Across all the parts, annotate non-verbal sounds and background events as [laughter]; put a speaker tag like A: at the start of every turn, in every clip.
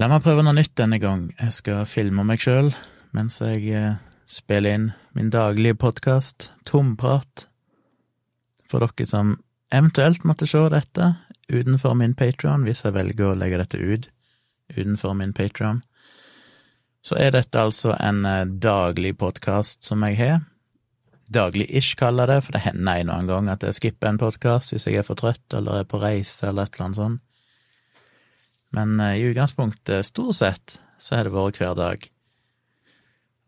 A: La meg prøve noe nytt denne gang. Jeg skal filme meg sjøl mens jeg eh, spiller inn min daglige podkast, Tomprat, for dere som eventuelt måtte se dette utenfor min Patron, hvis jeg velger å legge dette ut utenfor min Patron. Så er dette altså en eh, daglig podkast som jeg har. Daglig-ish, kaller jeg det, for det hender en og annen gang at jeg skipper en podkast hvis jeg er for trøtt eller er på reise eller et eller annet sånt. Men eh, i utgangspunktet, stort sett, så har det vært hver dag.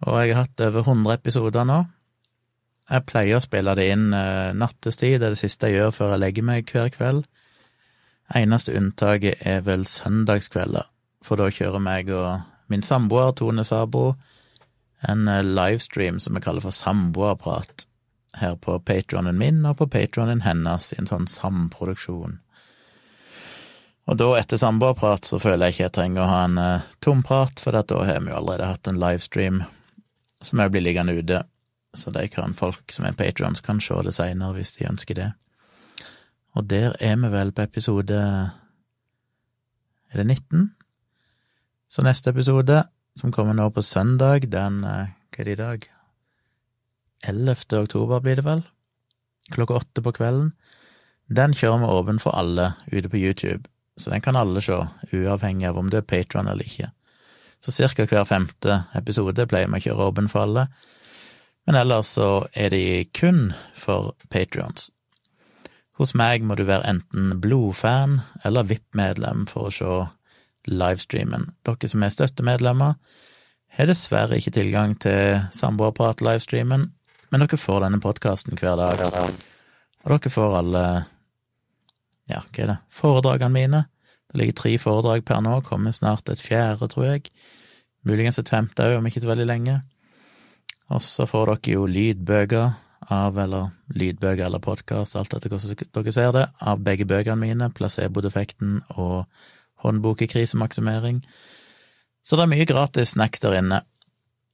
A: Og jeg har hatt over 100 episoder nå. Jeg pleier å spille det inn eh, nattestid, det er det siste jeg gjør før jeg legger meg hver kveld. Eneste unntaket er vel søndagskvelder, for da kjører meg og min samboer Tone Sabro en eh, livestream som vi kaller for Samboerprat, her på patronen min og på patronen hennes, i en sånn samproduksjon. Og da, etter samboerprat, så føler jeg ikke jeg trenger å ha en uh, tomprat, for da har vi jo allerede hatt en livestream som òg blir liggende ute, så de kan folk som er patrons, kan se det seinere hvis de ønsker det. Og der er vi vel på episode Er det 19? Så neste episode, som kommer nå på søndag, den uh, Hva er det i dag? 11. oktober blir det vel? Klokka åtte på kvelden. Den kjører vi åpen for alle ute på YouTube så den kan alle se, uavhengig av om du er patron eller ikke. Så cirka hver femte episode pleier vi å kjøre åpen for alle, men ellers så er de kun for patrions. Hos meg må du være enten blodfan eller VIP-medlem for å se livestreamen. Dere som er støttemedlemmer, har dessverre ikke tilgang til Samboerprat-livestreamen, men dere får denne podkasten hver dag, og dere får alle ja, hva er det, foredragene mine. Det ligger tre foredrag per nå, kommer snart et fjerde, tror jeg. Muligens et femte òg, om ikke så veldig lenge. Og så får dere jo lydbøker av, eller lydbøker eller podkast, alt etter hvordan dere ser det, av begge bøkene mine, Placebo-defekten og Håndbok i krisemaksimering. Så det er mye gratis snacks der inne.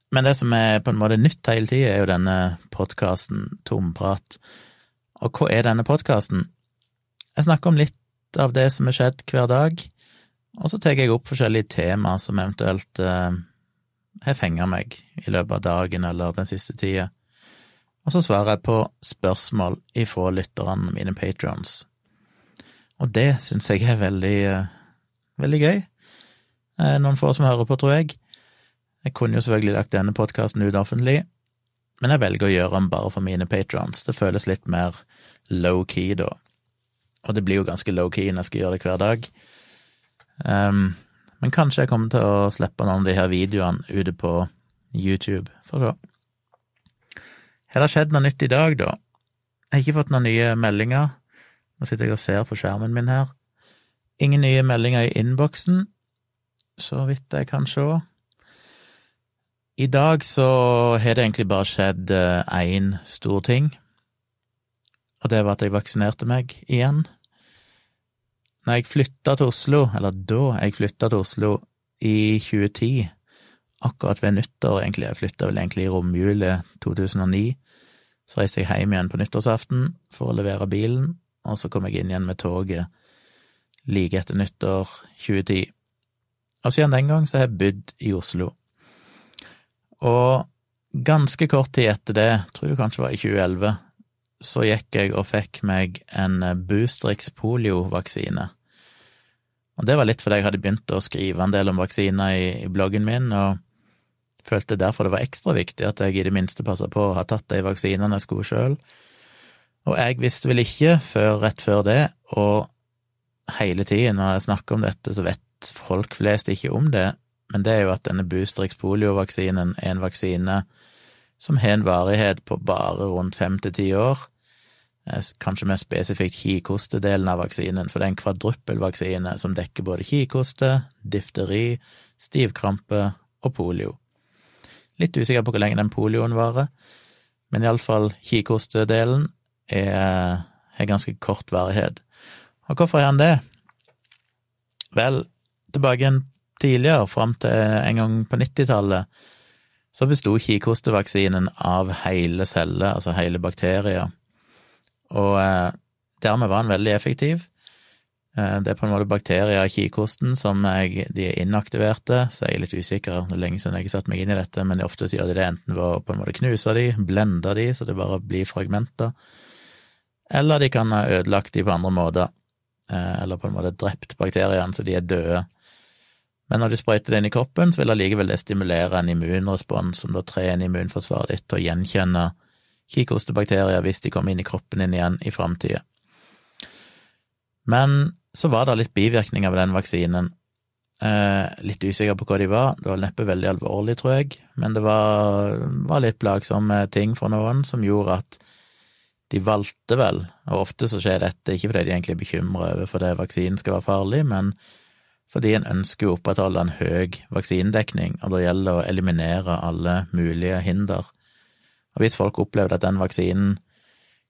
A: Men det som er på en måte nytt hele tida, er jo denne podkasten Tomprat. Og hva er denne podkasten? Jeg snakker om litt av det som har skjedd hver dag, og så tar jeg opp forskjellige tema som eventuelt eh, har fenga meg i løpet av dagen eller den siste tida. Og så svarer jeg på spørsmål ifra lytterne mine patrons. Og det syns jeg er veldig, eh, veldig gøy. Eh, noen få som hører på, tror jeg. Jeg kunne jo selvfølgelig lagt denne podkasten ut offentlig, men jeg velger å gjøre den bare for mine patrons. Det føles litt mer low-key da. Og det blir jo ganske low-key når jeg skal gjøre det hver dag. Um, men kanskje jeg kommer til å slippe noen av de her videoene ute på YouTube, for å se. Har det skjedd noe nytt i dag, da? Jeg har ikke fått noen nye meldinger. Nå sitter jeg og ser på skjermen min her. Ingen nye meldinger i innboksen, så vidt jeg kan se. I dag så har det egentlig bare skjedd én eh, stor ting og det var at jeg vaksinerte meg igjen. Når jeg flytta til Oslo, eller da jeg flytta til Oslo i 2010, akkurat ved nyttår, egentlig, jeg flytta vel egentlig i romjulet 2009, så reiste jeg hjem igjen på nyttårsaften for å levere bilen, og så kom jeg inn igjen med toget like etter nyttår 2010. Og siden den gang så har jeg bodd i Oslo. Og ganske kort tid etter det, tror jeg kanskje var i 2011, så gikk jeg og fikk meg en Boostrix polio-vaksine. Og det var litt fordi jeg hadde begynt å skrive en del om vaksiner i, i, bloggen min, og følte derfor det var ekstra viktig at jeg i det minste passa på å ha tatt de vaksinene jeg skulle sjøl. Og jeg visste vel ikke før rett før det, og hele tiden når jeg snakker om dette, så vet folk flest ikke om det, men det er jo at denne Boostrix polio-vaksinen er en vaksine som har en varighet på bare rundt fem til ti år. Eh, kanskje mer spesifikt kikostedelen av vaksinen, for det er en kvadruppelvaksine som dekker både kikoste, difteri, stivkrampe og polio. Litt usikker på hvor lenge den polioen varer, men iallfall kikostedelen er, har ganske kort varighet. Og hvorfor er han det? Vel, tilbake igjen tidligere, fram til en gang på nittitallet, så besto kikhostevaksinen av hele celler, altså hele bakterier, og eh, dermed var den veldig effektiv. Eh, det er på en måte bakterier i kikhosten som jeg, de er inaktiverte, så jeg er litt usikker. Det er lenge siden jeg har satt meg inn i dette, men ofte gjør de det enten ved å på en måte knuse de, blende de, så det bare blir fragmenter, eller de kan ha ødelagt de på andre måter, eh, eller på en måte drept bakteriene så de er døde. Men når de sprøyter det inn i kroppen, så vil allikevel det stimulere en immunrespons som da trener immunforsvaret ditt til å gjenkjenne kikostebakterier hvis de kommer inn i kroppen din igjen i framtida. Men så var det litt bivirkninger ved den vaksinen. Eh, litt usikker på hva de var, det var neppe veldig alvorlig, tror jeg, men det var, var litt plagsomme ting for noen som gjorde at de valgte vel, og ofte så skjer dette ikke fordi de egentlig er bekymra over fordi vaksinen skal være farlig, men fordi en ønsker å opprettholde en høy vaksinedekning, og da gjelder det å eliminere alle mulige hinder. Og hvis folk opplevde at den vaksinen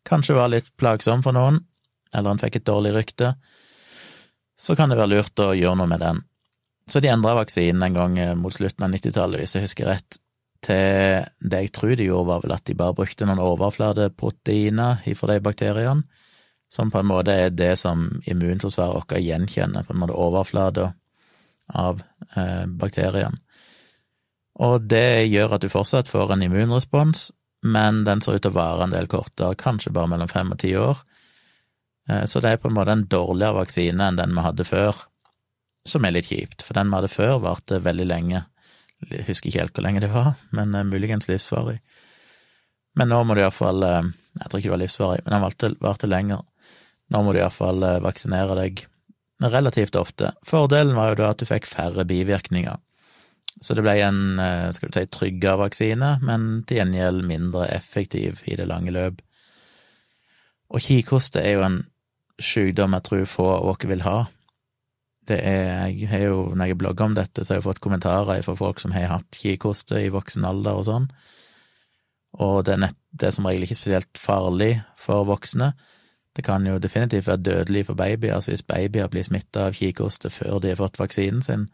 A: kanskje var litt plagsom for noen, eller han fikk et dårlig rykte, så kan det være lurt å gjøre noe med den. Så de endra vaksinen en gang eh, mot slutten av 90-tallet, hvis jeg husker rett, til det jeg tror de gjorde, var vel at de bare brukte noen overflateproteiner ifra de bakteriene, som på en måte er det som immunforsvaret vårt gjenkjenner, på en måte overflata av eh, bakteriene. Og det gjør at du fortsatt får en immunrespons, men den ser ut til å vare en del kortere, kanskje bare mellom fem og ti år, Eh, så det er på en måte en dårligere vaksine enn den vi hadde før, som er litt kjipt, for den vi hadde før, varte veldig lenge. Jeg husker ikke helt hvor lenge det var, men uh, muligens livsvarig. Men nå må du iallfall eh, Jeg tror ikke det var livsvarig, men den varte lenger. Nå må du iallfall uh, vaksinere deg relativt ofte. Fordelen var jo da at du fikk færre bivirkninger. Så det ble en skal du si, tryggere vaksine, men til gjengjeld mindre effektiv i det lange løp. Og kikhoste er jo en sykdom jeg tror få av oss vil ha. Det er, jeg har jo, når jeg blogger om dette, så har jeg fått kommentarer fra folk som har hatt kikhoste i voksen alder og sånn, og det er, nett, det er som regel ikke spesielt farlig for voksne. Det kan jo definitivt være dødelig for babyer, altså hvis babyer blir smitta av kikhoste før de har fått vaksinen sin,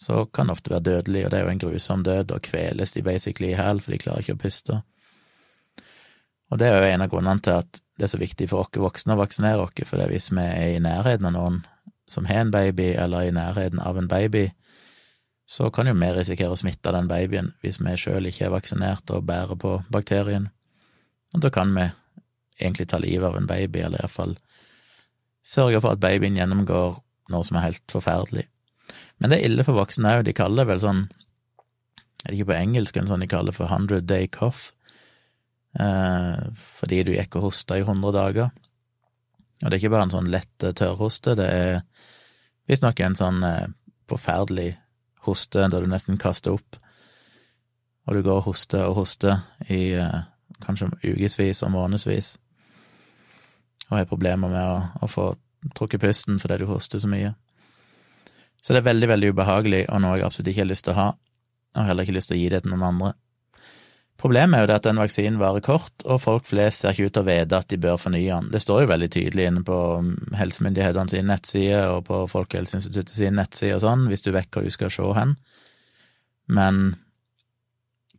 A: så kan det ofte være dødelig, og det er jo en grusom død, og kveles de basically i hæl, for de klarer ikke å puste. Og det er jo en av grunnene til at det er så viktig for oss voksne å vaksinere oss, for hvis vi er i nærheten av noen som har en baby, eller i nærheten av en baby, så kan jo vi risikere å smitte den babyen hvis vi sjøl ikke er vaksinert og bærer på bakterien. Og da kan vi egentlig ta livet av en baby, eller iallfall sørge for at babyen gjennomgår noe som er helt forferdelig. Men det er ille for voksne òg, de kaller det vel sånn, er det ikke på engelsk en sånn de kaller for hundred day cough? eh, fordi du gikk og hosta i 100 dager. Og det er ikke bare en sånn lett eh, tørrhoste, det er visstnok en sånn eh, forferdelig hoste der du nesten kaster opp, og du går og hoster og hoster i eh, kanskje ukevis og månedsvis, og har problemer med å, å få trukket pusten fordi du hoster så mye. Så det er veldig, veldig ubehagelig, og noe jeg absolutt ikke har lyst til å ha, og heller ikke lyst til å gi det til noen andre. Problemet er jo det at den vaksinen varer kort, og folk flest ser ikke ut til å vite at de bør fornye den. Det står jo veldig tydelig inne på um, helsemyndighetene sine nettsider og på Folkehelseinstituttet sine nettsider og sånn, hvis du vet hvor du skal se hen. Men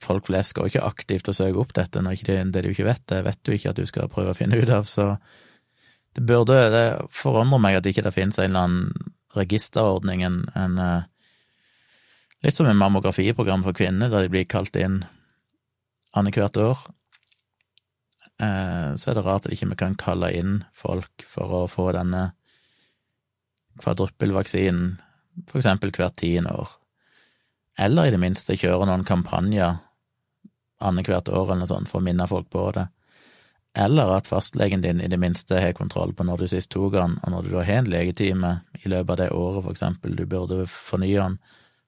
A: folk flest går ikke aktivt og søker opp dette når det, det du ikke vet, det vet du ikke at du skal prøve å finne ut av, så det burde Det forundrer meg at ikke det finnes en eller annen registerordning, en, en eh, Litt som en mammografiprogram for kvinner, der de blir kalt inn annethvert år, eh, så er det rart at ikke vi kan kalle inn folk for å få denne kvadruppelvaksinen for eksempel hvert tiende år. Eller i det minste kjøre noen kampanjer annethvert år eller noe sånt for å minne folk på det. Eller at fastlegen din i det minste har kontroll på når du sist tok den, og når du da har en legetime i løpet av det året, for eksempel, du burde fornye den,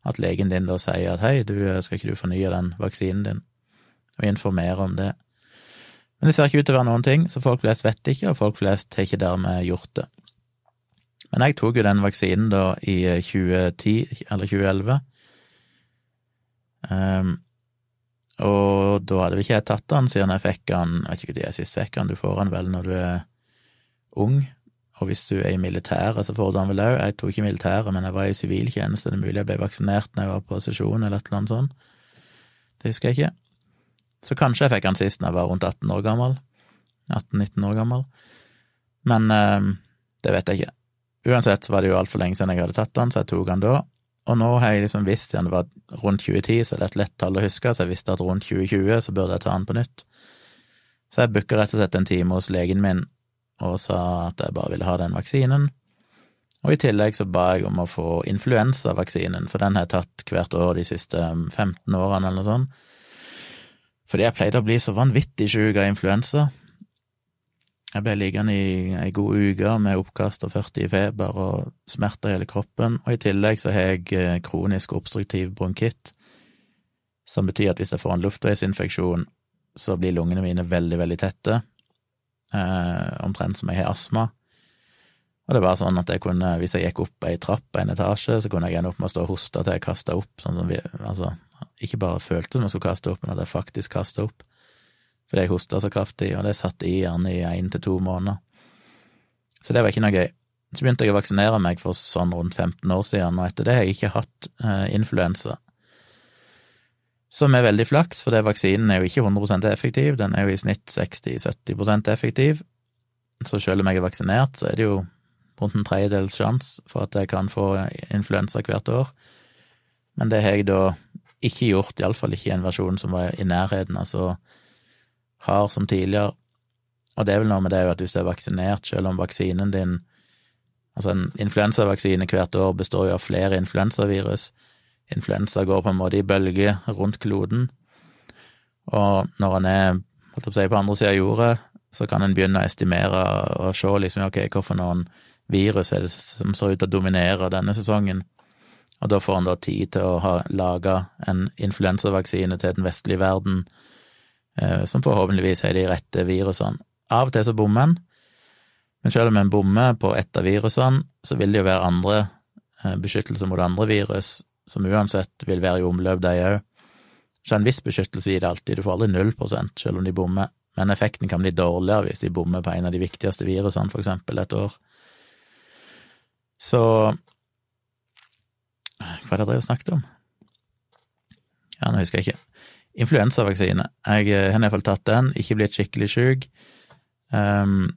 A: at legen din da sier at hei, du, skal ikke du fornye den vaksinen din? og informere om det. Men det ser ikke ut til å være noen ting, så folk flest vet ikke, og folk flest har ikke dermed gjort det. Men jeg tok jo den vaksinen da i 2010, eller 2011, um, og da hadde vi ikke jeg tatt den siden jeg fikk den, jeg vet ikke når jeg sist fikk den, du får den vel når du er ung, og hvis du er i militæret, så får du den vel òg. Jeg tok ikke militæret, men jeg var i siviltjeneste, det er mulig jeg ble vaksinert når jeg var på sesjon eller et eller annet sånt. Det husker jeg ikke. Så kanskje jeg fikk han sist da jeg var rundt 18 år gammel. 18-19 år gammel. Men øh, det vet jeg ikke. uansett så var det jo altfor lenge siden jeg hadde tatt den, så jeg tok den da. Og nå har jeg liksom visst igjen det var rundt 2010, så det er et lett tall å huske, så jeg visste at rundt 2020 så burde jeg ta den på nytt. Så jeg booka rett og slett en time hos legen min og sa at jeg bare ville ha den vaksinen. Og i tillegg så ba jeg om å få influensavaksinen, for den har jeg tatt hvert år de siste 15 årene eller noe sånt. Fordi jeg pleide å bli så vanvittig sjuk av influensa. Jeg ble liggende i ei god uke med oppkast og 40 i feber og smerter i hele kroppen, og i tillegg så har jeg eh, kronisk obstruktiv bronkitt, som betyr at hvis jeg får en luftveisinfeksjon, så blir lungene mine veldig, veldig tette, eh, omtrent som jeg har astma. Og det var sånn at jeg kunne, hvis jeg gikk opp ei trapp en etasje, så kunne jeg ende opp med å stå og hoste til jeg kasta opp, sånn som vi, altså, ikke bare følte som jeg skulle kaste opp, men at jeg faktisk kasta opp fordi jeg hosta så kraftig, og det satt i gjerne i én til to måneder. Så det var ikke noe gøy. Så begynte jeg å vaksinere meg for sånn rundt 15 år siden, og etter det har jeg ikke hatt eh, influensa. Som er veldig flaks, for det vaksinen er jo ikke 100 effektiv, den er jo i snitt 60-70% effektiv. Så selv om jeg er vaksinert, så er det jo rundt en tredjedels sjanse for at jeg kan få influensa hvert år. Men det har jeg da ikke gjort, iallfall ikke i en versjon som var i nærheten av så har som tidligere. Og det er vel noe med det at hvis du er vaksinert, selv om vaksinen din Altså, en influensavaksine hvert år består jo av flere influensavirus. Influensa går på en måte i bølger rundt kloden, og når en er holdt på, å si, på andre sida av jordet, så kan en begynne å estimere og se liksom, ok, hvorfor noen virus er det som ser ut til å dominere denne sesongen, og da får en da tid til å ha laga en influensavaksine til den vestlige verden som forhåpentligvis har de rette virusene. Av og til så bommer en, men selv om en bommer på ett av virusene, så vil det jo være andre beskyttelse beskyttelser mot andre virus, som uansett vil være i omløp, de òg. Så en viss beskyttelse i det alltid, du får aldri null prosent selv om de bommer, men effekten kan bli dårligere hvis de bommer på en av de viktigste virusene, for eksempel et år. Så Hva er det jeg drev og snakket om? Ja, nå husker jeg ikke. Influensavaksine. Jeg eh, har iallfall tatt den, ikke blitt skikkelig sjuk. Um,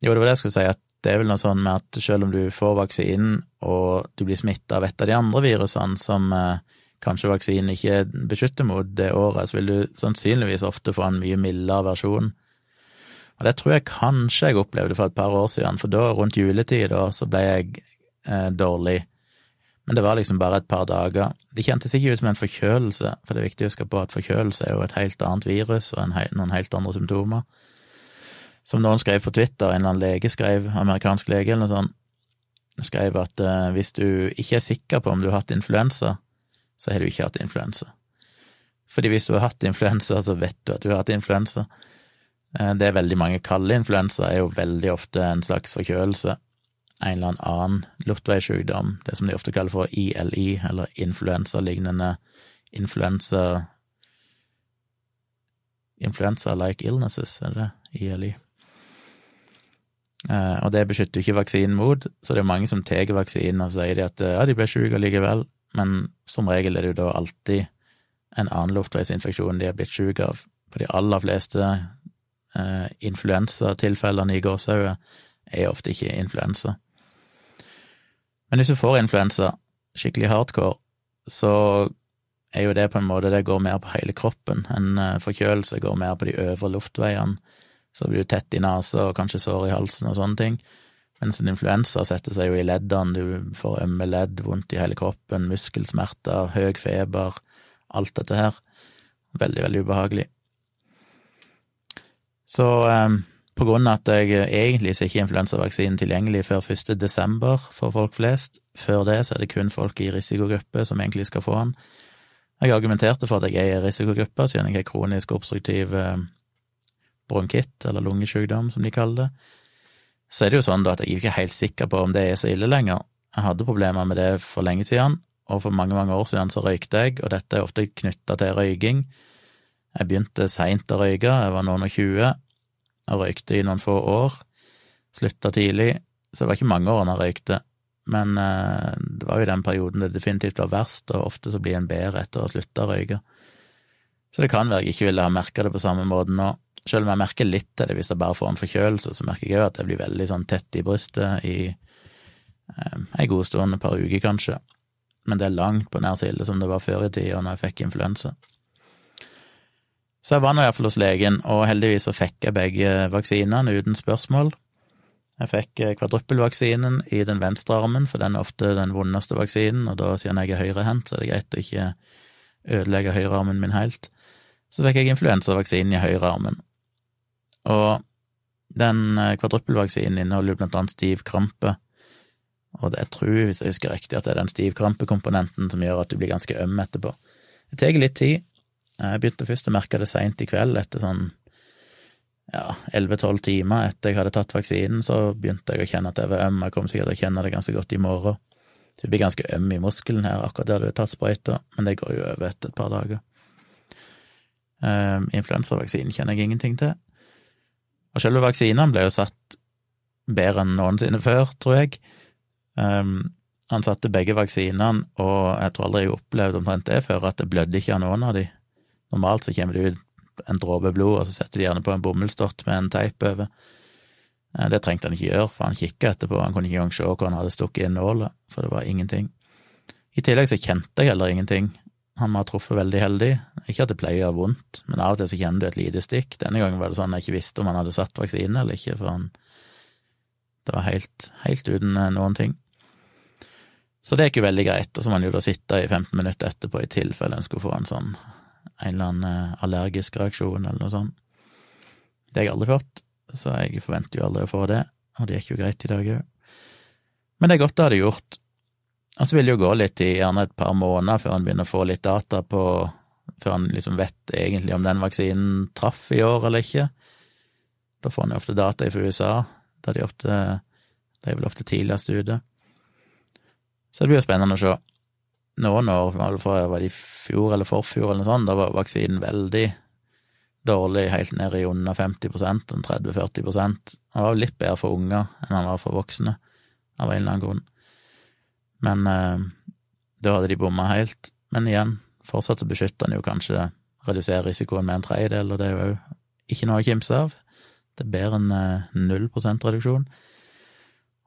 A: jo, det var det jeg skulle si, at det er vel noe sånn med at selv om du får vaksinen og du blir smitta av et av de andre virusene som eh, kanskje vaksinen ikke beskytter mot det året, så vil du sannsynligvis ofte få en mye mildere versjon. Og det tror jeg kanskje jeg opplevde for et par år siden, for da, rundt juletid, da, så ble jeg eh, dårlig men det var liksom bare et par dager. Det kjentes ikke ut som en forkjølelse, for det er viktig å huske på at forkjølelse er jo et helt annet virus og he noen helt andre symptomer. Som noen skrev på Twitter, en eller annen lege skrev, amerikansk lege eller noe sånt, skrev at uh, hvis du ikke er sikker på om du har hatt influensa, så har du ikke hatt influensa. Fordi hvis du har hatt influensa, så vet du at du har hatt influensa. Uh, det er veldig mange kalde influensa, er jo veldig ofte en slags forkjølelse en eller annen luftveissykdom, det som de ofte kaller for ILI, eller influensalignende influensa Influensa-like illnesses, er det det? ILI. Eh, og det beskytter ikke vaksinen mot, så det er mange som tar vaksinen og sier at ja, de ble syke likevel, men som regel er det jo da alltid en annen luftveisinfeksjon de er blitt syke av. På de aller fleste eh, influensatilfellene i gåsehauget er ofte ikke influensa. Men hvis du får influensa, skikkelig hardcore, så er jo det på en måte Det går mer på hele kroppen. En eh, forkjølelse går mer på de øvre luftveiene. Så blir du tett i nesa og kanskje sår i halsen og sånne ting. Mens en influensa setter seg jo i leddene, du får ømme ledd, vondt i hele kroppen, muskelsmerter, høy feber, alt dette her. Veldig, veldig ubehagelig. Så um, på grunn av at jeg egentlig er ikke influensavaksinen tilgjengelig før 1. desember for folk flest. Før det så er det kun folk i risikogruppe som egentlig skal få den. Jeg argumenterte for at jeg er i risikogruppe, siden jeg har kronisk obstruktiv eh, bronkitt, eller lungesykdom, som de kaller det. Så er det jo sånn da at jeg er ikke helt sikker på om det er så ille lenger. Jeg hadde problemer med det for lenge siden, og for mange, mange år siden så røykte jeg, og dette er ofte knytta til røyking. Jeg begynte seint å røyke, jeg var noen og tjue, jeg røykte i noen få år, slutta tidlig, så det var ikke mange årene jeg røykte. Men eh, det var jo den perioden det definitivt var verst, og ofte så blir en bedre etter å ha slutta å røyke. Så det kan være jeg ikke ville ha merka det på samme måte nå. Selv om jeg merker litt til det hvis jeg bare får en forkjølelse, så merker jeg òg at jeg blir veldig sånn tett i brystet i eh, ei god stund, et par uker kanskje. Men det er langt på nær så ille som det var før i tida, når jeg fikk influensa. Så jeg var nå iallfall hos legen, og heldigvis så fikk jeg begge vaksinene uten spørsmål. Jeg fikk eh, kvadruppelvaksinen i den venstre armen, for den er ofte den vondeste vaksinen, og da siden jeg er høyrehendt, så er det greit å ikke ødelegge høyrearmen min helt. Så fikk jeg influensavaksinen i høyrearmen. Og den eh, kvadruppelvaksinen inneholder blant annet stiv krampe, og jeg tror, hvis jeg husker riktig, at det er den stivkrampekomponenten som gjør at du blir ganske øm etterpå. Det tar litt tid. Jeg begynte først å merke det seint i kveld, etter sånn ja, elleve-tolv timer etter jeg hadde tatt vaksinen, så begynte jeg å kjenne at jeg var øm. Jeg kom sikkert til å kjenne det ganske godt i morgen. Du blir ganske øm i muskelen her akkurat der du har tatt sprøyta, men det går jo over etter et par dager. Um, Influensavaksinen kjenner jeg ingenting til. Og selve vaksinene ble jo satt bedre enn noensinne før, tror jeg. Um, han satte begge vaksinene, og jeg tror aldri jeg opplevde omtrent det før, at det blødde ikke av noen av de. Normalt så kommer det ut en dråpe blod, og så setter de gjerne på en bomullsdott med en teip over. Eh, det trengte han ikke gjøre, for han kikka etterpå, han kunne ikke engang se hvor han hadde stukket inn nåla, for det var ingenting. I tillegg så kjente jeg heller ingenting. Han må ha truffet veldig heldig. Ikke at det pleier å gjøre vondt, men av og til så kjenner du et lite stikk. Denne gangen var det sånn jeg ikke visste om han hadde satt vaksine eller ikke, for han Det var helt, helt uten eh, noen ting. Så det gikk jo veldig greit, og så må han jo da sitte i 15 minutter etterpå i tilfelle en skulle få en sånn en eller annen eh, allergisk reaksjon eller noe sånt. Det har jeg aldri fått, så jeg forventer jo aldri å få det, og det gikk jo greit i dag òg. Men det er godt å ha det gjort. Og så vil det jo gå litt i gjerne et par måneder før en begynner å få litt data på Før en liksom vet egentlig om den vaksinen traff i år eller ikke. Da får en jo ofte data fra USA, da de ofte De er vel ofte tidligst ute. Så det blir jo spennende å se. Noen år, var det i fjor eller forfjor eller noe sånt, da var vaksinen veldig dårlig, helt ned i under 50 sånn 30-40% Han var litt bedre for unger enn han var for voksne, av en eller annen grunn. Men eh, da hadde de bomma helt. Men igjen, fortsatt så beskytter han jo kanskje redusere risikoen med en tredjedel, og det er jo ikke noe å kimse av. Det er bedre enn eh, null prosent reduksjon.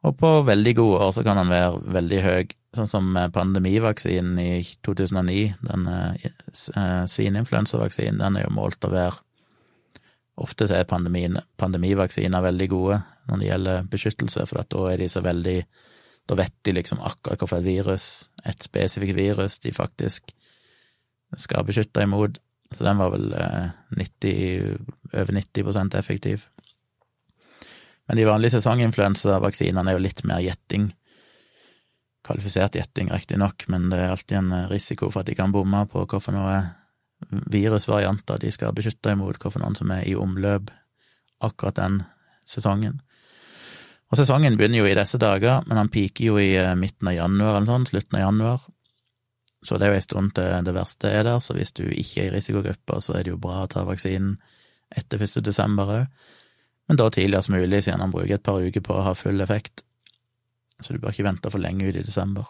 A: Og på veldig gode år så kan den være veldig høy, sånn som pandemivaksinen i 2009, den eh, eh, svineinfluensavaksinen, den er jo målt å være Ofte så er pandemivaksiner veldig gode når det gjelder beskyttelse, for da er de så veldig Da vet de liksom akkurat hvorfor et virus, et spesifikt virus, de faktisk skal beskytte imot. Så den var vel 90, eh, over 90% effektiv. Men de vanlige sesonginfluensavaksinene er jo litt mer gjetting. Kvalifisert gjetting, riktignok, men det er alltid en risiko for at de kan bomme på hvilke virusvarianter de skal beskytte imot, hvilke noen som er i omløp akkurat den sesongen. Og sesongen begynner jo i disse dager, men han piker jo i eh, midten av januar eller sånn, slutten av januar. Så det er jo en stund til det verste er der, så hvis du ikke er i risikogruppa, så er det jo bra å ta vaksinen etter 1. desember òg men da tidligst mulig, siden han bruker et par uker på å ha full effekt. Så du bør ikke vente for lenge ut i desember.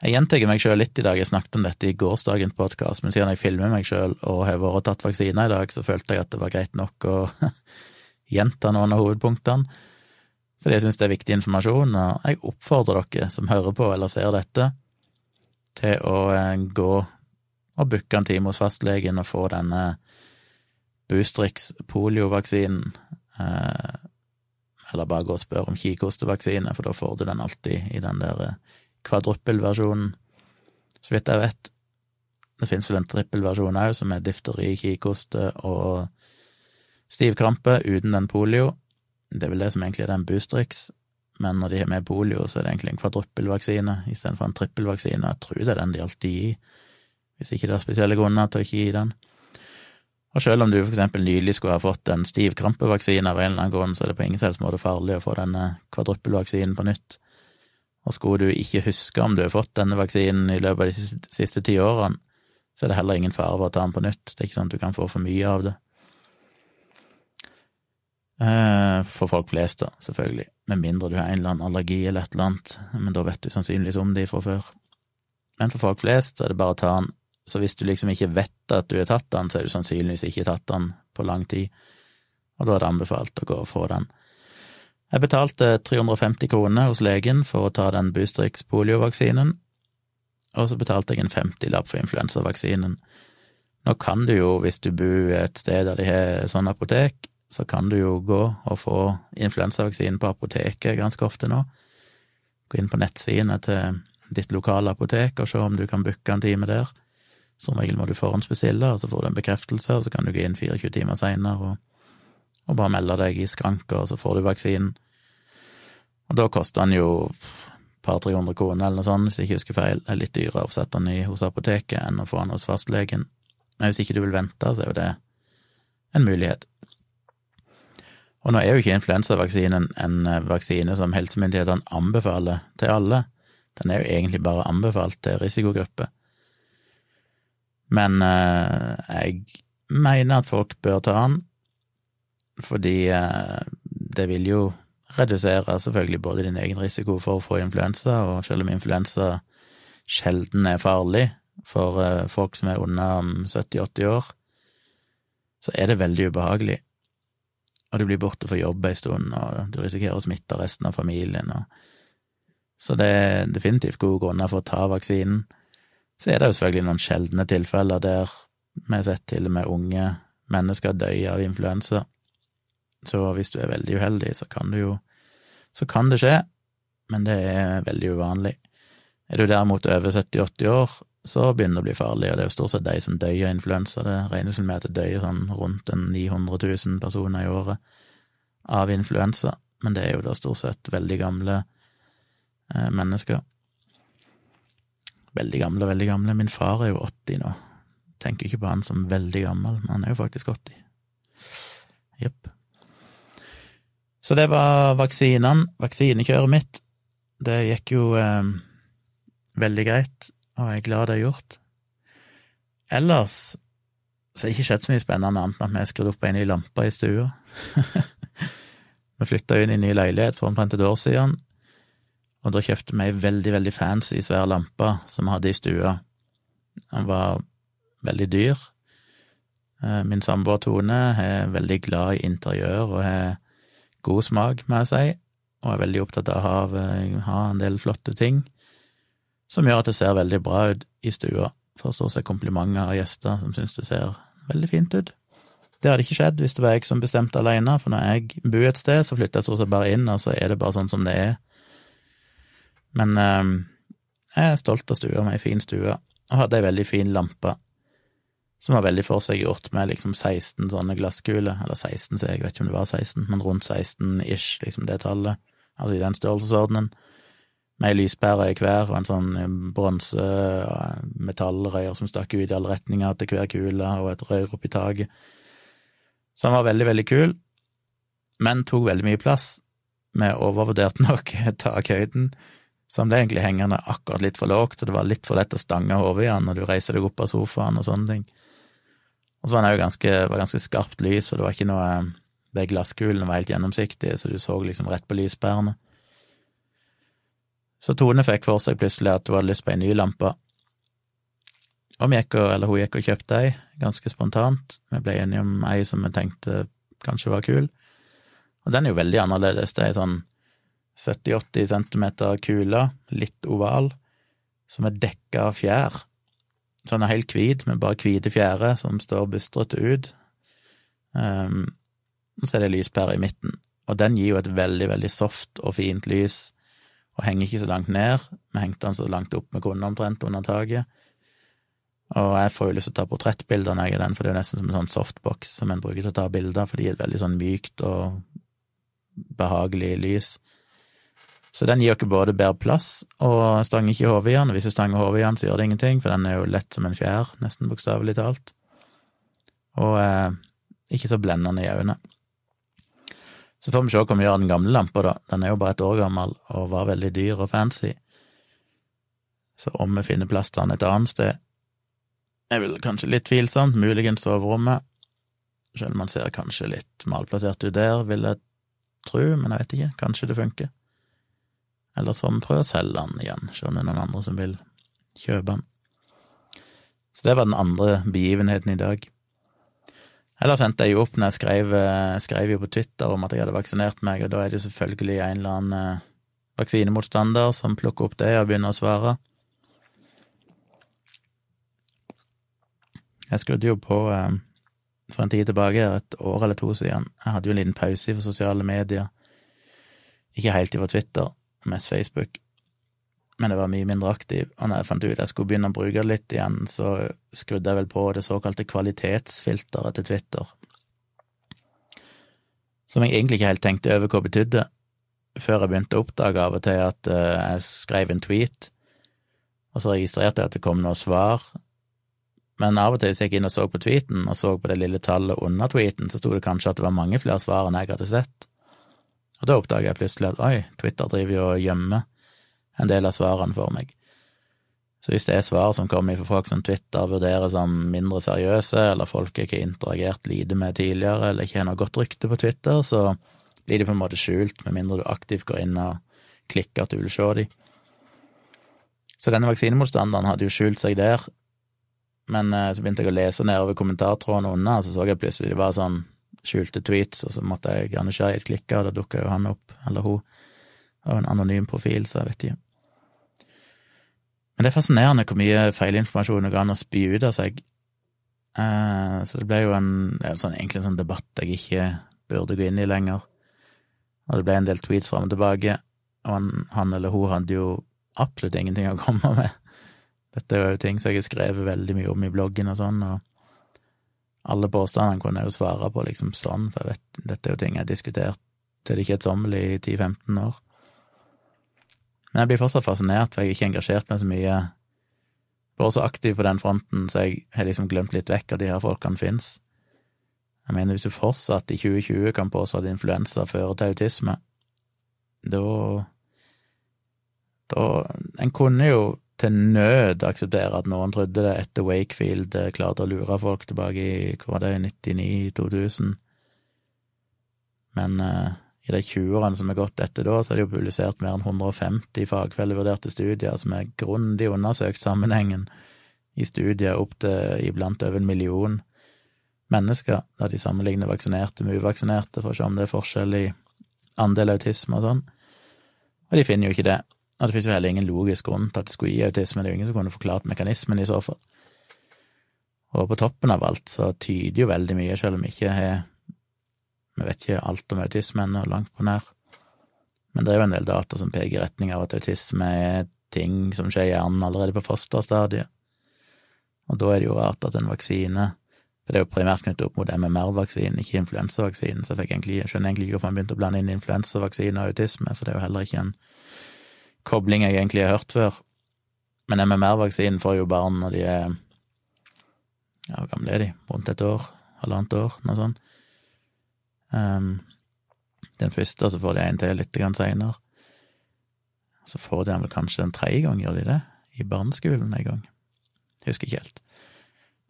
A: Jeg gjentar meg sjøl litt i dag, jeg snakket om dette i gårsdagens podkast, men siden jeg filmer meg sjøl og har vært og tatt vaksine i dag, så følte jeg at det var greit nok å [laughs] gjenta noen av hovedpunktene. Fordi jeg syns det er viktig informasjon, og jeg oppfordrer dere som hører på eller ser dette, til å eh, gå og booke en time hos fastlegen og få denne Boostrix poliovaksinen eller bare gå og spørre om kikhostevaksine, for da får du den alltid i den der eh, kvadruppelversjonen, så vidt jeg vet. Det finnes vel en trippelversjon òg, som er difteri, kikhoste og stivkrampe uten den polio. Det er vel det som egentlig er den Boostrix, men når de har med polio, så er det egentlig en kvadruppelvaksine istedenfor en trippelvaksine. Jeg tror det er den de alltid gir, hvis ikke det er spesielle grunner til å ikke gi den. Og selv om du eksempel nylig skulle ha fått en stivkrampevaksine av en eller annen grunn, så er det på ingen selvs måte farlig å få denne kvadruppelvaksinen på nytt. Og skulle du ikke huske om du har fått denne vaksinen i løpet av de siste ti årene, så er det heller ingen fare for å ta den på nytt. Det er ikke sånn at du kan få for mye av det. Eh, for folk flest, da, selvfølgelig. Med mindre du har en eller annen allergi eller et eller annet, men da vet du sannsynligvis om de fra før. Men for folk flest så er det bare å ta den så hvis du liksom ikke vet at du har tatt den, så er du sannsynligvis ikke tatt den på lang tid, og da er det anbefalt å gå og få den. Jeg betalte 350 kroner hos legen for å ta den Boostrix poliovaksinen, og så betalte jeg en 50-lapp for influensavaksinen. Nå kan du jo, hvis du bor et sted der de har sånn apotek, så kan du jo gå og få influensavaksinen på apoteket ganske ofte nå. Gå inn på nettsidene til ditt lokale apotek og se om du kan booke en time der. Som regel må du forhåndsbestille, og så får du en bekreftelse, og så kan du gå inn 24 timer seinere og, og, bare melde deg i skranka, og så får du vaksinen. Og da koster den jo et par-tre hundre kroner eller noe sånt, hvis jeg ikke husker feil. Det er litt dyrere å sette den i hos apoteket enn å få den hos fastlegen. Men hvis ikke du vil vente, så er jo det en mulighet. Og nå er jo ikke influensavaksinen en eh, vaksine som helsemyndighetene anbefaler til alle. Den er jo egentlig bare anbefalt til risikogrupper. Men eh, jeg mener at folk bør ta den, fordi eh, det vil jo redusere selvfølgelig både din egen risiko for å få influensa, og selv om influensa sjelden er farlig for eh, folk som er under 70-80 år, så er det veldig ubehagelig. Og du blir borte for jobb ei stund, og du risikerer å smitte resten av familien. Og... Så det er definitivt gode grunner for å ta vaksinen. Så er det jo selvfølgelig noen sjeldne tilfeller der vi har sett til og med unge mennesker dø av influensa. Så hvis du er veldig uheldig, så kan du jo Så kan det skje, men det er veldig uvanlig. Er du derimot over 70-80 år, så begynner det å bli farlig, og det er jo stort sett de som dør av influensa. Det regnes vel med at det dør sånn rundt 900 000 personer i året av influensa, men det er jo da stort sett veldig gamle eh, mennesker. Veldig gamle og veldig gamle. Min far er jo 80 nå. Tenker ikke på han som veldig gammel, men han er jo faktisk 80. Jepp. Så det var vaksinene, vaksinekjøret mitt. Det gikk jo eh, veldig greit, og jeg er glad det er gjort. Ellers så har det ikke skjedd så mye spennende annet enn at vi har skrudd opp ei ny lampe i stua. [laughs] vi flytta inn i en ny leilighet for omtrent et år siden, og da kjøpte vi ei veldig, veldig fancy, svær lampe som vi hadde i stua. Den var veldig dyr. Eh, min samboer Tone er veldig glad i interiør og har god smak, må jeg si, og er veldig opptatt av å ha, ha en del flotte ting, som gjør at det ser veldig bra ut i stua. Får stort sett komplimenter av gjester som syns det ser veldig fint ut. Det hadde ikke skjedd hvis det var jeg som bestemte alene, for når jeg bor et sted, så flytter jeg stort sett bare inn, og så er det bare sånn som det er. Men eh, jeg er stolt av stua, mi, fin stue, og hadde ei veldig fin lampe som var veldig forseggjort, med liksom 16 sånne glasskuler, eller 16, så jeg vet ikke om det var 16, men rundt 16 ish, liksom det tallet, altså i den størrelsesordenen, med ei lyspære i hver og en sånn eh, bronse metallrøyer som stakk ut i alle retninger til hver kule, og et rør oppi taket. Så den var veldig, veldig kul, men tok veldig mye plass. Vi overvurderte nok [laughs] takhøyden, så han ble egentlig hengende akkurat litt for lågt, og det var litt for lett å stange hodet i han når du reiser deg opp av sofaen og sånne ting. Og så var det òg ganske, ganske skarpt lys, og det var ikke noe De glasskulene var helt gjennomsiktige, så du så liksom rett på lyspærene. Så Tone fikk for seg plutselig at hun hadde lyst på ei ny lampe. Og gikk og, eller hun gikk og kjøpte ei, ganske spontant. Vi ble enige om ei som vi tenkte kanskje var kul. Og den er jo veldig annerledes. Det er sånn 70-80 centimeter kule, litt oval, som er dekka av fjær. Sånn er helt hvit, med bare hvite fjærer som står bustrete ut. Um, så er det lyspære i midten. Og den gir jo et veldig, veldig soft og fint lys, og henger ikke så langt ned. Vi hengte den så langt opp vi kunne, omtrent, under taket. Og jeg får jo lyst til å ta portrettbilder når jeg er den, for det er jo nesten som en sånn softbox som en bruker til å ta bilder, for det gir et veldig sånn mykt og behagelig lys. Så den gir dere både bedre plass og stanger ikke hodet i den, hvis du stanger hodet i den, så gjør det ingenting, for den er jo lett som en fjær, nesten bokstavelig talt, og eh, ikke så blendende i øynene. Så får vi se hva vi gjør av den gamle lampa, da. Den er jo bare et år gammel og var veldig dyr og fancy. Så om vi finner plass til den et annet sted, er vel kanskje litt tvilsomt, muligens soverommet, selv om man ser kanskje litt malplassert ut der, vil jeg tro, men jeg vet ikke, kanskje det funker. Eller så må vi prøve å selge den igjen, se om det er noen andre som vil kjøpe den. Så det var den andre begivenheten i dag. Ellers sendte jeg jo opp når jeg skrev, eh, skrev jo på Twitter om at jeg hadde vaksinert meg, og da er det jo selvfølgelig en eller annen eh, vaksinemotstander som plukker opp det og begynner å svare. Jeg skrudde jo på eh, for en tid tilbake, et år eller to siden. Jeg hadde jo en liten pause for sosiale medier. Ikke helt ifra Twitter, mest Facebook. Men jeg var mye mindre aktiv, og når jeg fant ut jeg skulle begynne å bruke det litt igjen, så skrudde jeg vel på det såkalte kvalitetsfilteret til Twitter. Som jeg egentlig ikke helt tenkte over hva betydde, før jeg begynte å oppdage av og til at uh, jeg skrev en tweet, og så registrerte jeg at det kom noe svar, men av og til hvis jeg gikk inn og så på tweeten, og så på det lille tallet under tweeten, så sto det kanskje at det var mange flere svar enn jeg hadde sett. Og da oppdaga jeg plutselig at oi, Twitter driver jo og gjemmer en del av svarene for meg. Så hvis det er svar som kommer fra folk som Twitter vurderer som mindre seriøse, eller folk jeg ikke har interagert lite med tidligere, eller ikke har noe godt rykte på Twitter, så blir de på en måte skjult, med mindre du aktivt går inn og klikker at du vil se dem. Så denne vaksinemotstanderen hadde jo skjult seg der, men eh, så begynte jeg å lese nedover kommentartrådene under, og så så jeg plutselig det var sånn skjulte tweets, og så måtte jeg nysgjerrig klikke, og da dukka jo han opp, eller hun, av en anonym profil, så jeg vet ikke. Men det er fascinerende hvor mye feilinformasjon det går an å spy ut av seg. Eh, så det ble jo en, sånn, egentlig en sånn debatt jeg ikke burde gå inn i lenger. Og det ble en del tweets fram og tilbake, og han, han eller hun hadde jo absolutt ingenting å komme med. Dette er jo ting som jeg har skrevet veldig mye om i bloggen og sånn, og alle påstandene kunne jeg jo svare på liksom sånn, for jeg vet, dette er jo ting jeg har diskutert til det kjedsommelige i 10-15 år. Men jeg blir fortsatt fascinert, for jeg har ikke engasjert meg så mye, vært så aktiv på den fronten, så jeg har liksom glemt litt vekk at de her folkene fins. Jeg mener, hvis du fortsatt i 2020 kan påstå at influensa fører til autisme, da Da En kunne jo til nød akseptere at noen trodde det etter Wakefield eh, klarte å lure folk tilbake i hva var det, 99-2000. Men uh, i de 20-årene som er gått etter da, så er det jo publisert mer enn 150 fagfellevurderte studier som er grundig undersøkt sammenhengen i studier opp til iblant over en million mennesker, der de sammenligner vaksinerte med uvaksinerte for å se om det er forskjell i andel autisme og sånn. Og de finner jo ikke det. Og det finnes jo heller ingen logisk grunn til at det skulle gi autisme, det er jo ingen som kunne forklart mekanismen i så fall. Og på toppen av alt så tyder jo veldig mye, selv om vi ikke har Vi vet ikke alt om autisme ennå, langt på nær. Men det er jo en del data som peker i retning av at autisme er ting som skjer i hjernen allerede på fosterstadiet. Og da er det jo rart at en vaksine For det er jo primært knyttet opp mot MMR-vaksinen, ikke influensavaksinen, så jeg, egentlig, jeg skjønner egentlig ikke hvorfor man begynte å blande inn influensavaksine og autisme, for det er jo heller ikke en kobling jeg egentlig har hørt før. Men MMR-vaksinen får jo barn når de er ja, hvor gamle er de? Rundt et år? Halvannet år? Noe sånt. Um, den første, så får de en til litt seinere. Så får de vel kanskje en tredje gang, gjør de det? I barneskolen en gang. Jeg husker ikke helt.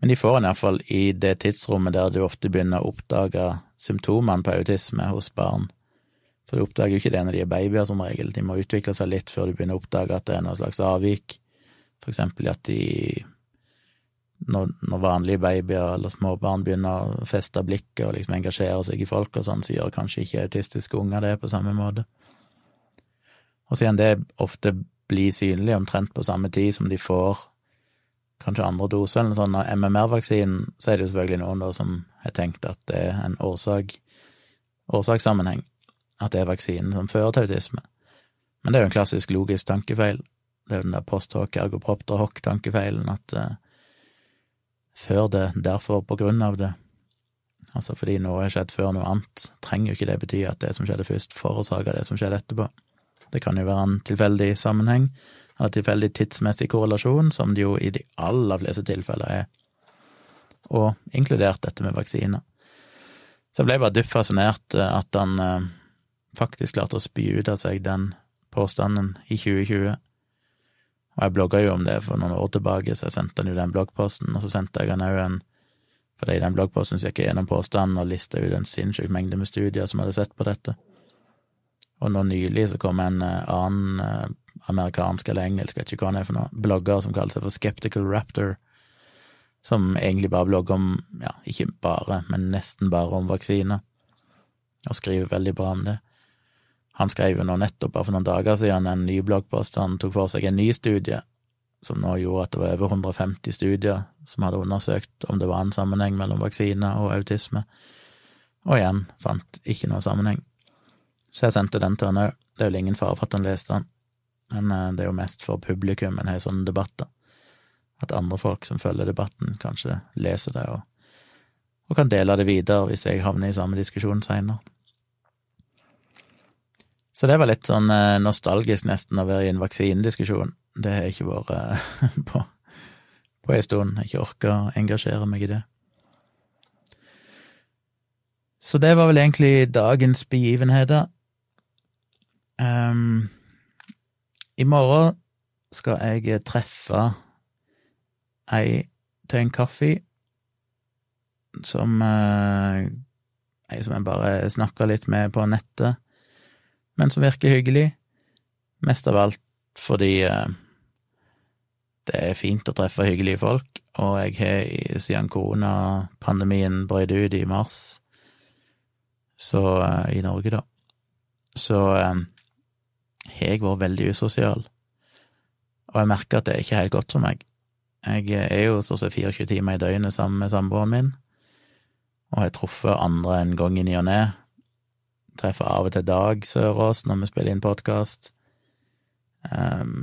A: Men de får den iallfall i det tidsrommet der du ofte begynner å oppdage symptomene på autisme hos barn. For du oppdager jo ikke det når de er babyer, som regel. De må utvikle seg litt før du begynner å oppdage at det er noe slags avvik. For eksempel at de når, når vanlige babyer eller småbarn begynner å feste blikket og liksom engasjere seg i folk og sånn, så gjør kanskje ikke autistiske unger det på samme måte. Og siden det ofte blir synlig omtrent på samme tid som de får kanskje andre dose eller sånt av MMR-vaksinen, så er det jo selvfølgelig noen da som har tenkt at det er en årsak, årsakssammenheng at det er vaksinen som fører til autisme. Men det er jo en klassisk logisk tankefeil. Det er jo den der post hoc ergo propter hoc-tankefeilen at uh, før det, derfor på grunn av det. Altså fordi noe har skjedd før noe annet, trenger jo ikke det bety at det som skjedde først, forårsaker det som skjedde etterpå. Det kan jo være en tilfeldig sammenheng, eller tilfeldig tidsmessig korrelasjon, som det jo i de aller fleste tilfeller er, og inkludert dette med vaksiner. Så jeg ble bare dypt fascinert eh, at han uh, faktisk klarte å spy ut av seg den påstanden i 2020. Og jeg blogga jo om det for noen år tilbake, så jeg sendte han jo den bloggposten, og så sendte jeg han òg en For i den bloggposten så gikk jeg gjennom påstanden og lista ut en sinnssyk mengde med studier som hadde sett på dette. Og nå nylig så kom en uh, annen uh, amerikansk eller engelsk, vet ikke hva han er for noe, blogger som kaller seg for Skeptical Raptor, som egentlig bare blogger om, ja, ikke bare, men nesten bare om vaksiner, og skriver veldig bra om det. Han skrev jo nå nettopp, bare for noen dager siden, en ny bloggpost. Han tok for seg en ny studie som nå gjorde at det var over 150 studier som hadde undersøkt om det var en sammenheng mellom vaksine og autisme, og igjen fant ikke noe sammenheng. Så jeg sendte den til han òg. Det er vel ingen fare for at han leste den, men eh, det er jo mest for publikum en har sånne debatter. At andre folk som følger debatten, kanskje leser det og, og kan dele det videre hvis jeg havner i samme diskusjon seinere. Så det var litt sånn eh, nostalgisk nesten å være i en vaksinediskusjon. Det har jeg ikke vært eh, [laughs] på, på en stund. Jeg har ikke orka å engasjere meg i det. Så det var vel egentlig dagens begivenheter. Um, I morgen skal jeg treffe ei til en kaffe som uh, Ei som jeg bare snakka litt med på nettet, men som virker hyggelig. Mest av alt fordi uh, det er fint å treffe hyggelige folk, og jeg har siden koronapandemien brøt ut i mars, så uh, i Norge, da, så har jeg vært veldig usosial, og jeg merker at det er ikke helt godt for meg. Jeg er jo stort sett 24 timer i døgnet sammen med samboeren min, og har truffet andre en gang i ny og ne. Treffer av og til Dag Sørås når vi spiller inn podkast. Um, ehm,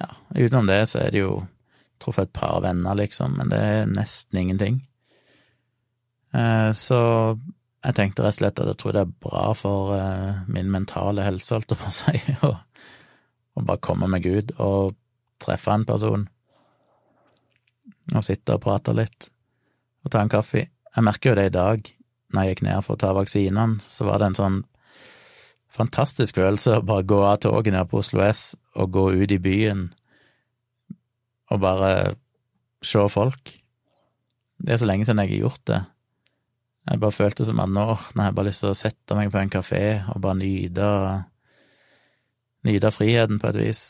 A: ja, utenom det så er det jo truffet et par venner, liksom, men det er nesten ingenting. Uh, så jeg tenkte rett og slett at jeg tror det er bra for uh, min mentale helse, holdt jeg på å si, [laughs] å bare komme meg ut og treffe en person og sitte og prate litt og ta en kaffe. Jeg merker jo det i dag, når jeg gikk ned for å ta vaksinene, så var det en sånn fantastisk følelse å bare gå av toget ned på Oslo S og gå ut i byen og bare se folk. Det er så lenge siden jeg har gjort det. Jeg bare følte som at nå, når jeg bare lyst til å sette meg på en kafé og bare nyte nyte friheten på et vis.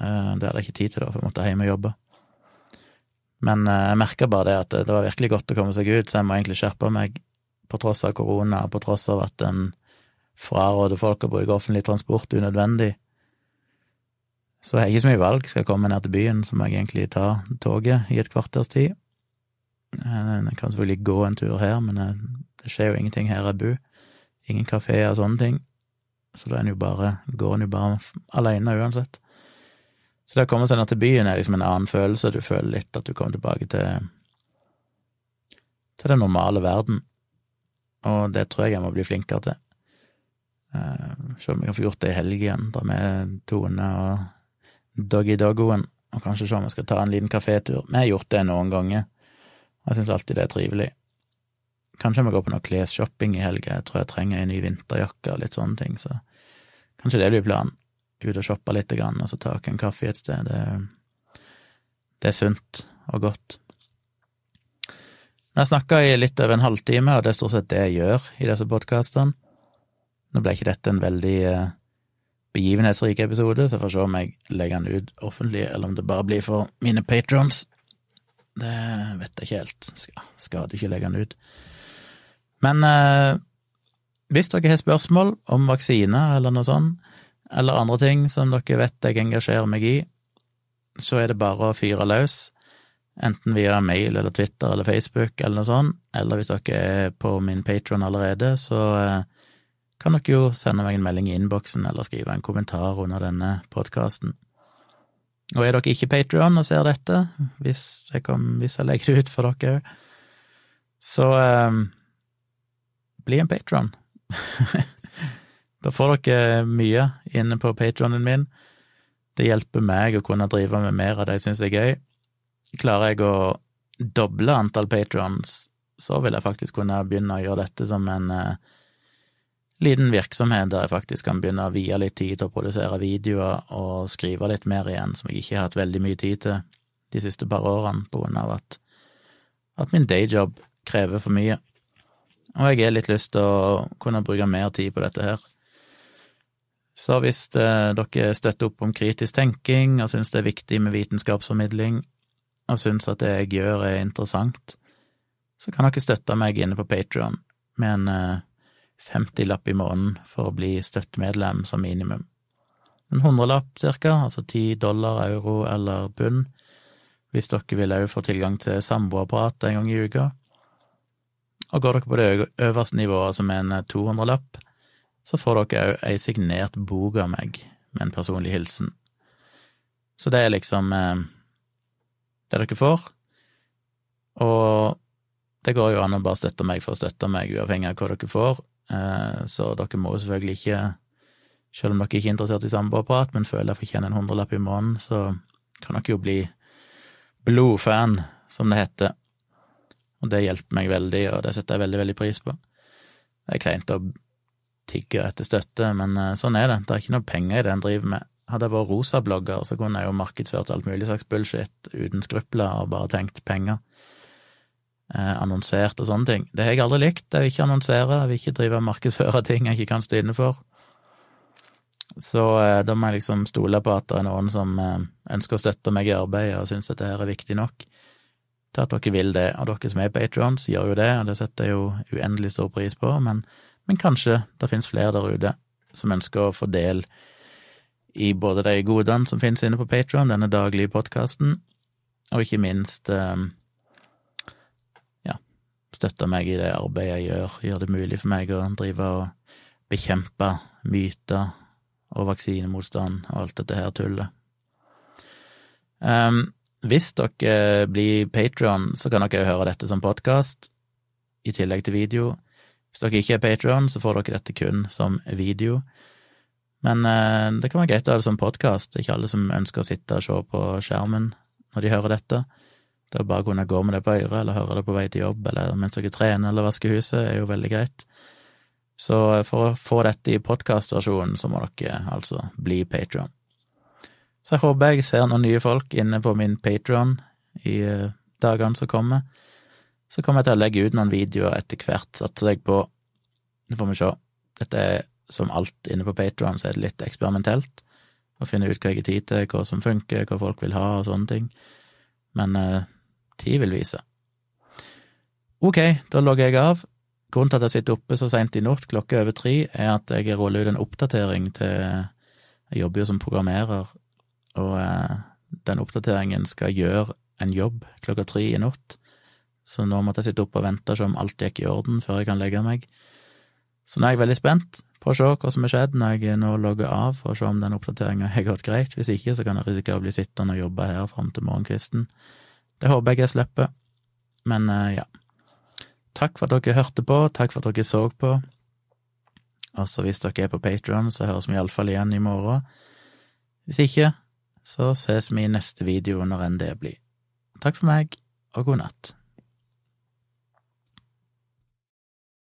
A: Eh, det hadde jeg ikke tid til da, for jeg måtte hjem og jobbe. Men eh, jeg merka bare det at det var virkelig godt å komme seg ut, så jeg må egentlig skjerpe meg, på tross av korona, på tross av at en fraråder folk å bruke offentlig transport unødvendig. Så jeg har ikke så mye valg. Skal jeg komme ned til byen, så må jeg egentlig ta toget i et kvarters tid. Eh, jeg kan selvfølgelig gå en tur her, men eh, det skjer jo ingenting her jeg bor. Ingen kafeer og sånne ting. Så da er en jo bare, går en jo bare alene uansett. Så det å komme seg ned til byen er liksom en annen følelse, du føler litt at du kommer tilbake til til den normale verden, og det tror jeg jeg må bli flinkere til. Uh, se om vi kan få gjort det i helgen, da med Tone og Doggy Doggoen, og kanskje se om vi skal ta en liten kafétur. Vi har gjort det noen ganger, og jeg syns alltid det er trivelig. Kanskje jeg må gå på noe klesshopping i helga, jeg tror jeg trenger en ny vinterjakke og litt sånne ting, så kanskje det blir planen ut og shoppe litt, og så ta en kaffe et sted. Det, det er sunt og godt. Jeg har snakka i litt over en halvtime, og det er stort sett det jeg gjør i disse podkastene. Nå ble ikke dette en veldig eh, begivenhetsrik episode, så jeg får se om jeg legger den ut offentlig, eller om det bare blir for mine patrons. Det vet jeg ikke helt. Skal, skal ikke legge den ut. Men eh, hvis dere har spørsmål om vaksiner eller noe sånt, eller andre ting som dere vet jeg engasjerer meg i, så er det bare å fyre løs, enten via mail eller Twitter eller Facebook eller noe sånt, eller hvis dere er på min Patron allerede, så eh, kan dere jo sende meg en melding i innboksen eller skrive en kommentar under denne podkasten. Og er dere ikke Patrion og ser dette, hvis jeg, kom, hvis jeg legger det ut for dere òg, så eh, bli en patron. [laughs] Da får dere mye inne på patronen min. Det hjelper meg å kunne drive med mer av det jeg syns er gøy. Klarer jeg å doble antall patrons, så vil jeg faktisk kunne begynne å gjøre dette som en uh, liten virksomhet der jeg faktisk kan begynne å vie litt tid til å produsere videoer og skrive litt mer igjen, som jeg ikke har hatt veldig mye tid til de siste par årene, på grunn av at, at min dayjob krever for mye. Og jeg har litt lyst til å kunne bruke mer tid på dette her. Så hvis eh, dere støtter opp om kritisk tenking og syns det er viktig med vitenskapsformidling, og syns at det jeg gjør er interessant, så kan dere støtte meg inne på Patrion med en eh, 50-lapp i måneden for å bli støttemedlem som minimum. En hundrelapp cirka, altså ti dollar, euro eller pund, hvis dere vil òg få tilgang til samboerprat en gang i uka. Og går dere på det øverste nivået, som er en 200-lapp, så får dere òg ei signert bok av meg med en personlig hilsen. Så det er liksom eh, det dere får. Og det går jo an å bare støtte meg for å støtte meg, uavhengig av hva dere får. Eh, så dere må jo selvfølgelig ikke, selv om dere ikke er interessert i samboerprat, men føler jeg fortjener en hundrelapp i måneden, så kan dere jo bli blodfan, som det heter. Og det hjelper meg veldig, og det setter jeg veldig, veldig pris på. Det er kleint å tigge etter støtte, men eh, sånn er det. Det er ikke noe penger i det en driver med. Hadde jeg vært rosablogger, så kunne jeg jo markedsført alt mulig slags bullshit uten skrupler og bare tenkt penger. Eh, annonsert og sånne ting. Det har jeg aldri likt. Jeg vil ikke annonsere, jeg vil ikke drive og markedsføre ting jeg ikke kan stå inne for. Så eh, da må jeg liksom stole på at det er noen som eh, ønsker å støtte meg i arbeidet og syns at det her er viktig nok til at dere vil det. Og dere som er patrons, gjør jo det, og det setter jeg jo uendelig stor pris på, men men kanskje det finnes flere der ute som ønsker å få del i både de godene som finnes inne på Patron, denne daglige podkasten, og ikke minst eh, ja, støtte meg i det arbeidet jeg gjør, gjør det mulig for meg å drive og bekjempe myter og vaksinemotstand og alt dette her tullet. Um, hvis dere blir Patron, så kan dere høre dette som podkast, i tillegg til video. Hvis dere ikke er Patron, så får dere dette kun som video. Men eh, det kan være greit å ha det som podkast. Ikke alle som ønsker å sitte og se på skjermen når de hører dette. Det å bare kunne gå med det på øret, eller høre det på vei til jobb, eller mens dere trener eller vasker huset, er jo veldig greit. Så for å få dette i podkastversjonen, så må dere altså bli Patron. Så jeg håper jeg ser noen nye folk inne på min Patron i eh, dagene som kommer. Så kommer jeg til å legge ut noen videoer etter hvert, satser jeg på. Det får vi se. Dette er som alt inne på Patron, så er det litt eksperimentelt. Å finne ut hva jeg har tid til, hva som funker, hva folk vil ha og sånne ting. Men eh, tid vil vise. Ok, da logger jeg av. Grunnen til at jeg sitter oppe så seint i natt, klokka over tre, er at jeg ruller ut en oppdatering til Jeg jobber jo som programmerer, og eh, den oppdateringen skal gjøre en jobb klokka tre i natt. Så nå måtte jeg sitte oppe og vente som alt gikk i orden før jeg kan legge meg. Så nå er jeg veldig spent å se hva som har skjedd når jeg nå logger av, for å se om den oppdateringa har gått greit. Hvis ikke, så kan jeg risikere å bli sittende og jobbe her fram til morgenkvisten. Det håper jeg jeg slipper. Men eh, ja. Takk for at dere hørte på, takk for at dere så på. Og så hvis dere er på Patrion, så høres vi iallfall igjen i morgen. Hvis ikke, så ses vi i neste video når enn det blir. Takk for meg, og god natt.